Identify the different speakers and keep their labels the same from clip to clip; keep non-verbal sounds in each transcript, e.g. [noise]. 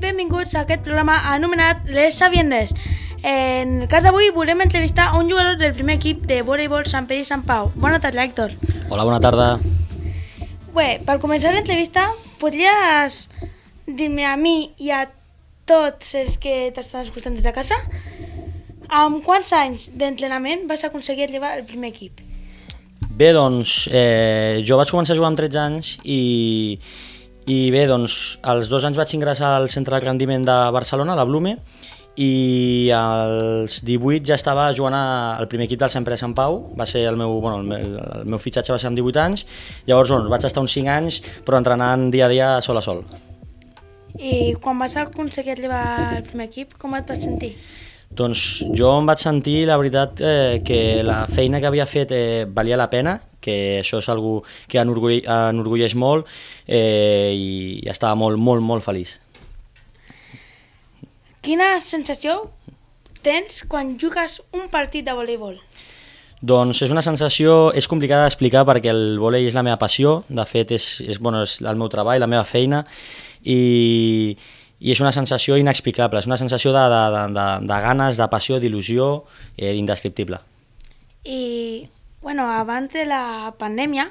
Speaker 1: Benvinguts a aquest programa anomenat Les Sabiendes. En el cas d'avui volem entrevistar a un jugador del primer equip de voleibol Sant Pere i Sant Pau. Bona tarda, Héctor.
Speaker 2: Hola, bona tarda.
Speaker 1: Bé, per començar l'entrevista, podries dir-me a mi i a tots els que t'estan escoltant des de casa amb quants anys d'entrenament vas aconseguir arribar al primer equip?
Speaker 2: Bé, doncs, eh, jo vaig començar a jugar amb 13 anys i, i bé, doncs, als dos anys vaig ingressar al centre de rendiment de Barcelona, la Blume, i als 18 ja estava jugant al primer equip del Sant Pere Sant Pau, va ser el meu, bueno, el meu, el meu fitxatge va ser amb 18 anys, llavors doncs, vaig estar uns 5 anys però entrenant dia a dia sol a sol.
Speaker 1: I quan vas aconseguir arribar al primer equip, com et vas sentir?
Speaker 2: Doncs jo em vaig sentir, la veritat, eh, que la feina que havia fet eh, valia la pena, que això és algo que enorgull, enorgulleix molt eh, i, estava molt, molt, molt feliç.
Speaker 1: Quina sensació tens quan jugues un partit de voleibol?
Speaker 2: Doncs és una sensació, és complicada d'explicar perquè el vòlei és la meva passió, de fet és, és, bueno, és el meu treball, la meva feina, i, i és una sensació inexplicable, és una sensació de, de, de, de, de ganes, de passió, d'il·lusió, eh, indescriptible.
Speaker 1: I, bueno, abans de la pandèmia,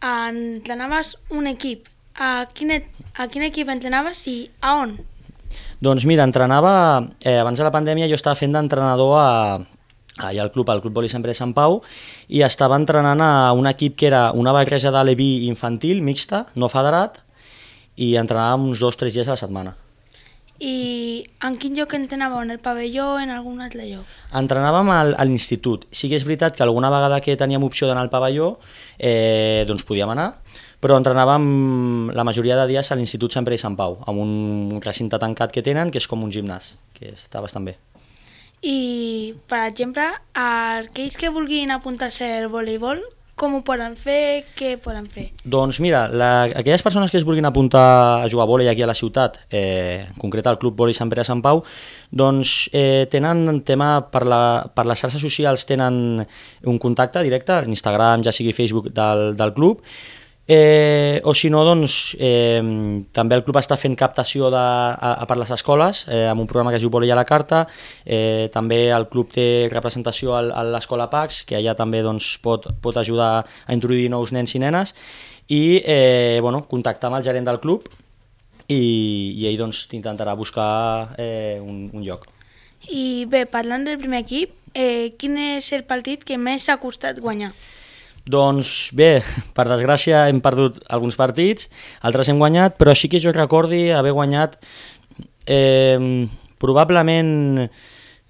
Speaker 1: entrenaves un equip. A quin, a quin equip entrenaves i a on?
Speaker 2: Doncs mira, entrenava, eh, abans de la pandèmia jo estava fent d'entrenador a, allà al club, al Club Boli Sant Pere Sant Pau, i estava entrenant a un equip que era una barreja de l'EVI infantil, mixta, no federat, i entrenàvem uns dos o tres dies a la setmana.
Speaker 1: I en quin lloc entrenàveu? En el pavelló o en algun altre lloc?
Speaker 2: Entrenàvem al, a l'institut. Sí que és veritat que alguna vegada que teníem opció d'anar al pavelló, eh, doncs podíem anar, però entrenàvem la majoria de dies a l'Institut Sant Pere i Sant Pau, amb un recinte tancat que tenen, que és com un gimnàs, que està bastant bé.
Speaker 1: I, per exemple, aquells que vulguin apuntar-se al voleibol, com ho poden fer, què poden fer?
Speaker 2: Doncs mira, la, aquelles persones que es vulguin apuntar a jugar a vòlei aquí a la ciutat, eh, en concret al Club Vòlei Sant Pere Sant Pau, doncs eh, tenen tema per, la, per les xarxes socials tenen un contacte directe, Instagram, ja sigui Facebook del, del club, Eh, o si no, doncs, eh, també el club està fent captació de, a, a per les escoles eh, amb un programa que es diu Vòlei a la carta. Eh, també el club té representació al, a l'escola PAX, que allà també doncs, pot, pot ajudar a introduir nous nens i nenes. I eh, bueno, contactar amb el gerent del club i, i ell doncs, intentarà buscar eh, un, un lloc.
Speaker 1: I bé, parlant del primer equip, eh, quin és el partit que més ha costat guanyar?
Speaker 2: Doncs bé, [laughs] per desgràcia hem perdut alguns partits, altres hem guanyat, però sí que jo recordi haver guanyat eh, probablement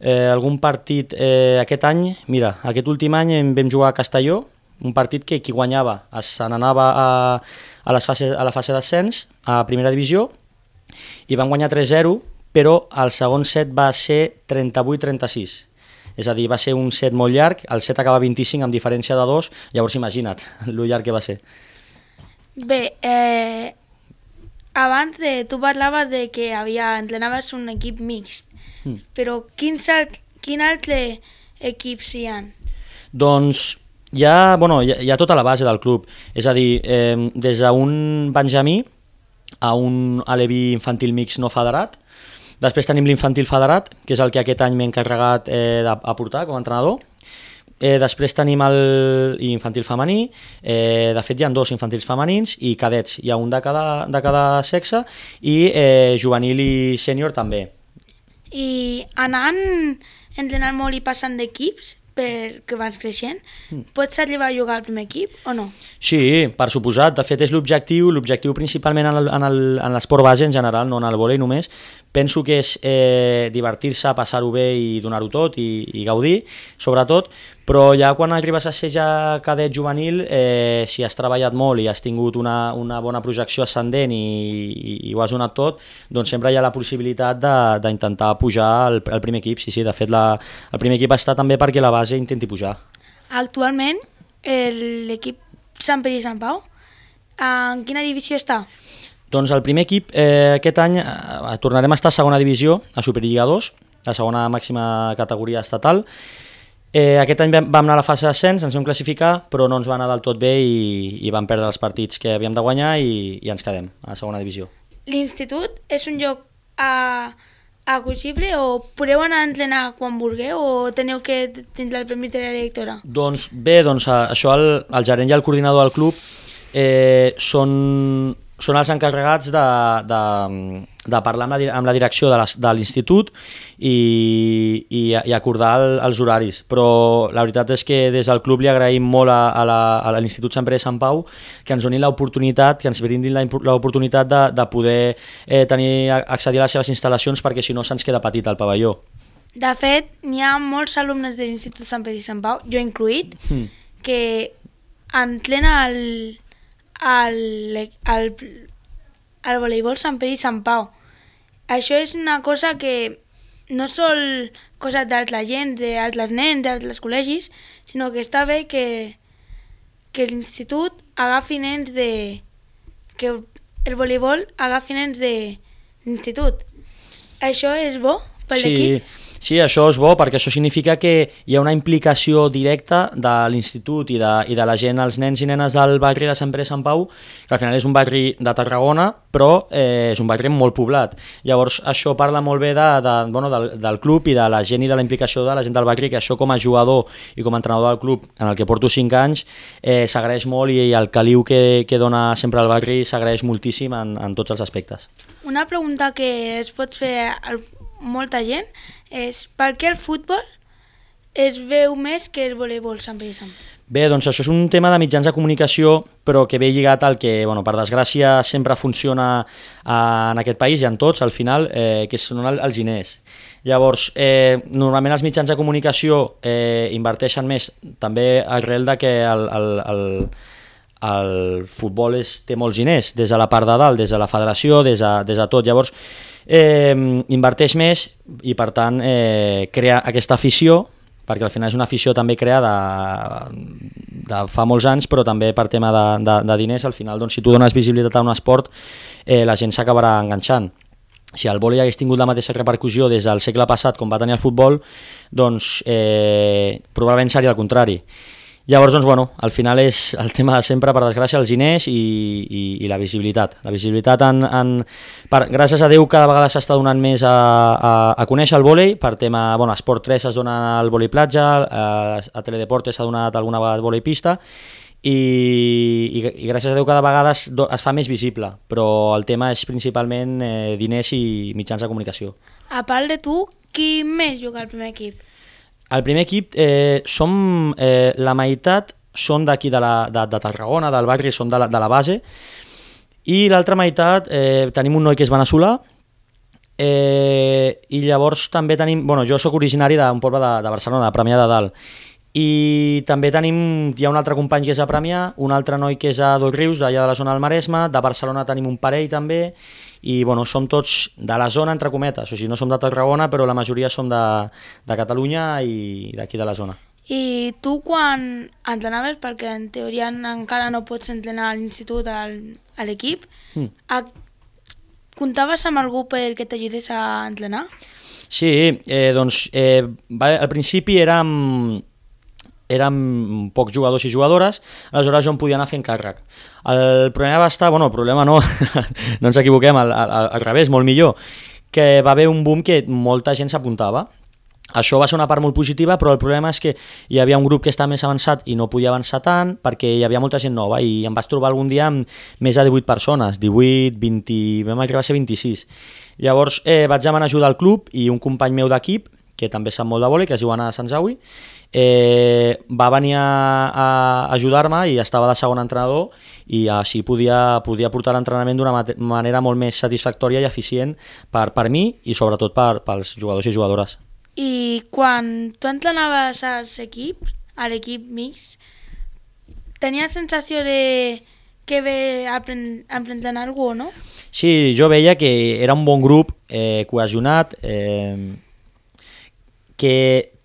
Speaker 2: eh, algun partit eh, aquest any, mira, aquest últim any em vam jugar a Castelló, un partit que qui guanyava se n'anava a, a, les fase, a la fase d'ascens, a primera divisió, i van guanyar 3-0, però el segon set va ser 38-36. És a dir, va ser un set molt llarg, el set acaba 25 amb diferència de dos, llavors imagina't [laughs] lo llarg que va ser.
Speaker 1: Bé, eh, abans de, tu parlaves de que havia, entrenaves un equip mixt,
Speaker 2: Mm.
Speaker 1: però quins alt, quin altre equips hi ha?
Speaker 2: Doncs hi ha, bueno, hi ha, hi ha tota la base del club, és a dir, eh, des d'un Benjamí a un aleví infantil mix no federat, després tenim l'infantil federat, que és el que aquest any m'he encarregat eh, d'aportar com a entrenador, Eh, després tenim el infantil femení, eh, de fet hi ha dos infantils femenins i cadets, hi ha un de cada, de cada sexe i eh, juvenil i sènior també.
Speaker 1: I anant, entrenant molt i passant d'equips, perquè vas creixent,
Speaker 2: Mm.
Speaker 1: pots arribar a jugar al primer equip o no?
Speaker 2: Sí, per suposat, de fet és l'objectiu, l'objectiu principalment en l'esport base en general, no en el vòlei només, penso que és eh, divertir-se, passar-ho bé i donar-ho tot i, i gaudir, sobretot, però ja quan arribes a ser ja cadet juvenil, eh, si has treballat molt i has tingut una, una bona projecció ascendent i, i, i ho has donat tot, doncs sempre hi ha la possibilitat d'intentar pujar al, primer equip. Sí, sí, de fet la, el primer equip està també perquè la base intenti pujar.
Speaker 1: Actualment, l'equip Sant Pere i Sant Pau, en quina divisió està?
Speaker 2: Doncs el primer equip eh, aquest any eh, tornarem a estar a segona divisió, a Superliga 2, la segona màxima categoria estatal. Eh, aquest any vam anar a la fase d'ascens, ens vam classificar, però no ens va anar del tot bé i, i vam perdre els partits que havíem de guanyar i, i ens quedem a la segona divisió.
Speaker 1: L'institut és un lloc a, acusible o podeu anar a entrenar quan vulgueu o teniu que tindre el permís de la directora?
Speaker 2: Doncs bé, doncs això el, el gerent i el coordinador del club eh, són són els encarregats de, de, de parlar amb la, amb la direcció de l'institut i, i, i acordar el, els horaris. Però la veritat és que des del club li agraïm molt a, a l'Institut Sant Pere de Sant Pau que ens donin l'oportunitat, que ens brindin l'oportunitat de, de poder eh, tenir accedir a les seves instal·lacions perquè si no se'ns queda petit el pavelló.
Speaker 1: De fet, n'hi ha molts alumnes de l'Institut Sant Pere i Sant Pau, jo incluït, mm. que entrena el, al, al, al voleibol Sant Pere i Sant Pau. Això és una cosa que no sol cosa d'altra gent, d'altres nens, d'altres col·legis, sinó que està bé que, que l'institut agafi nens de... que el voleibol agafi nens de l'institut. Això és bo per
Speaker 2: sí,
Speaker 1: l'equip?
Speaker 2: Sí, això és bo perquè això significa que hi ha una implicació directa de l'institut i, de, i de la gent, els nens i nenes del barri de Sant Pere Sant Pau, que al final és un barri de Tarragona, però eh, és un barri molt poblat. Llavors això parla molt bé de, de, bueno, del, del club i de la gent i de la implicació de la gent del barri, que això com a jugador i com a entrenador del club, en el que porto 5 anys, eh, s'agraeix molt i, i el caliu que, que dona sempre al barri s'agraeix moltíssim en, en tots els aspectes.
Speaker 1: Una pregunta que es pot fer a molta gent és per què el futbol es veu més que el voleibol Sant Pere Sant
Speaker 2: Bé, doncs això és un tema de mitjans de comunicació, però que ve lligat al que, bueno, per desgràcia, sempre funciona eh, en aquest país i en tots, al final, eh, que són els diners. Llavors, eh, normalment els mitjans de comunicació eh, inverteixen més també arrel de que el, el, el, el futbol és, té molts diners, des de la part de dalt, des de la federació, des de, des de tot. Llavors, eh, inverteix més i per tant eh, crea aquesta afició perquè al final és una afició també creada de fa molts anys, però també per tema de, de, de diners, al final doncs, si tu dones visibilitat a un esport, eh, la gent s'acabarà enganxant. Si el vòlei hagués tingut la mateixa repercussió des del segle passat com va tenir el futbol, doncs eh, probablement seria el contrari. Llavors, doncs, bueno, al final és el tema de sempre, per desgràcia, els diners i, i, i la visibilitat. La visibilitat, en, en, per, gràcies a Déu, cada vegada s'està donant més a, a, a conèixer el vòlei, per tema, bueno, Esport 3 es dona el vòlei platja, a, a Teledeportes s'ha donat alguna vegada el vòlei pista, i, i, i gràcies a Déu cada vegada es, es fa més visible, però el tema és principalment eh, diners i mitjans de comunicació.
Speaker 1: A part de tu, qui més juga al primer equip?
Speaker 2: El primer equip, eh, som, eh, la meitat són d'aquí de, la, de, de Tarragona, del barri, són de la, de la base, i l'altra meitat eh, tenim un noi que és veneçolà, eh, i llavors també tenim, bueno, jo sóc originari d'un poble de, de Barcelona, de Premià de Dalt, i també tenim, hi ha un altre company que és a Premià, un altre noi que és a Dos Rius, d'allà de la zona del Maresme, de Barcelona tenim un parell també, i bueno, som tots de la zona, entre cometes, o sigui, no som de Tarragona, però la majoria som de, de Catalunya i d'aquí de la zona.
Speaker 1: I tu quan entrenaves, perquè en teoria encara no pots entrenar a l'institut a l'equip, mm. comptaves amb algú per que t'ajudés a entrenar?
Speaker 2: Sí, eh, doncs eh, va, al principi érem érem pocs jugadors i jugadores, aleshores jo em podia anar fent càrrec. El problema va estar, bueno, el problema no, [laughs] no ens equivoquem, al, al, al revés, molt millor, que va haver un boom que molta gent s'apuntava, això va ser una part molt positiva, però el problema és que hi havia un grup que estava més avançat i no podia avançar tant perquè hi havia molta gent nova i em vaig trobar algun dia amb més de 18 persones, 18, 20, vam arribar a ser 26. Llavors eh, vaig demanar ajuda al club i un company meu d'equip, que també sap molt de vòlei, que es diu Anna Sanzaui, eh, va venir a, a ajudar-me i estava de segon entrenador i així podia, podia portar l'entrenament d'una manera molt més satisfactòria i eficient per, per mi i sobretot per, pels jugadors i jugadores.
Speaker 1: I quan tu entrenaves als equips, a l'equip mix, tenies sensació de que ve aprenent algú, no?
Speaker 2: Sí, jo veia que era un bon grup eh, cohesionat, eh, que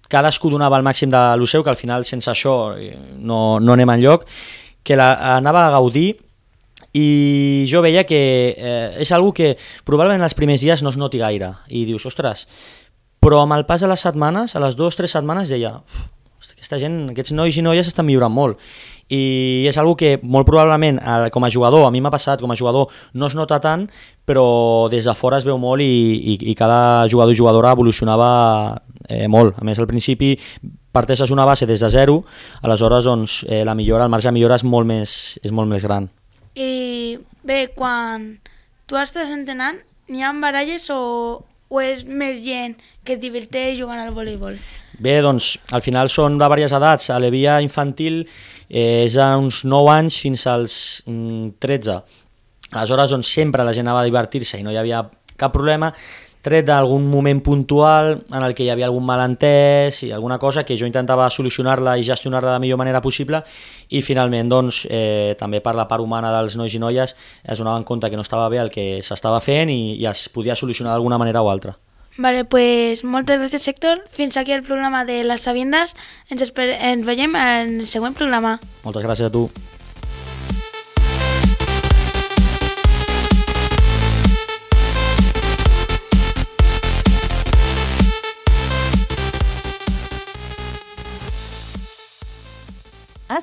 Speaker 2: cadascú donava el màxim de lo seu, que al final sense això eh, no, no anem enlloc, que la, anava a gaudir i jo veia que eh, és algo que probablement els primers dies no es noti gaire i dius, ostres, però amb el pas de les setmanes, a les dues o tres setmanes deia, aquesta gent, aquests nois i noies estan millorant molt i és algo que molt probablement com a jugador, a mi m'ha passat com a jugador no es nota tant, però des de fora es veu molt i, i, i cada jugador i jugadora evolucionava eh, molt. A més, al principi parteixes una base des de zero, aleshores doncs, eh, la millora, el marge de millora és molt més, és molt més gran.
Speaker 1: I bé, quan tu estàs entrenant, n'hi ha baralles o, o és més gent que es diverteix jugant al voleibol?
Speaker 2: Bé, doncs, al final són de diverses edats. A la via infantil eh, és a uns 9 anys fins als mm, 13. Aleshores, doncs, sempre la gent anava a divertir-se i no hi havia cap problema tret d'algun moment puntual en el que hi havia algun malentès i alguna cosa que jo intentava solucionar-la i gestionar-la de la millor manera possible i finalment doncs, eh, també per la part humana dels nois i noies es donaven compte que no estava bé el que s'estava fent i, i es podia solucionar d'alguna manera o altra.
Speaker 1: Vale, pues moltes gràcies Héctor. Fins aquí el programa de les Sabiendas. Ens, ens veiem en el següent programa.
Speaker 2: Moltes gràcies a tu.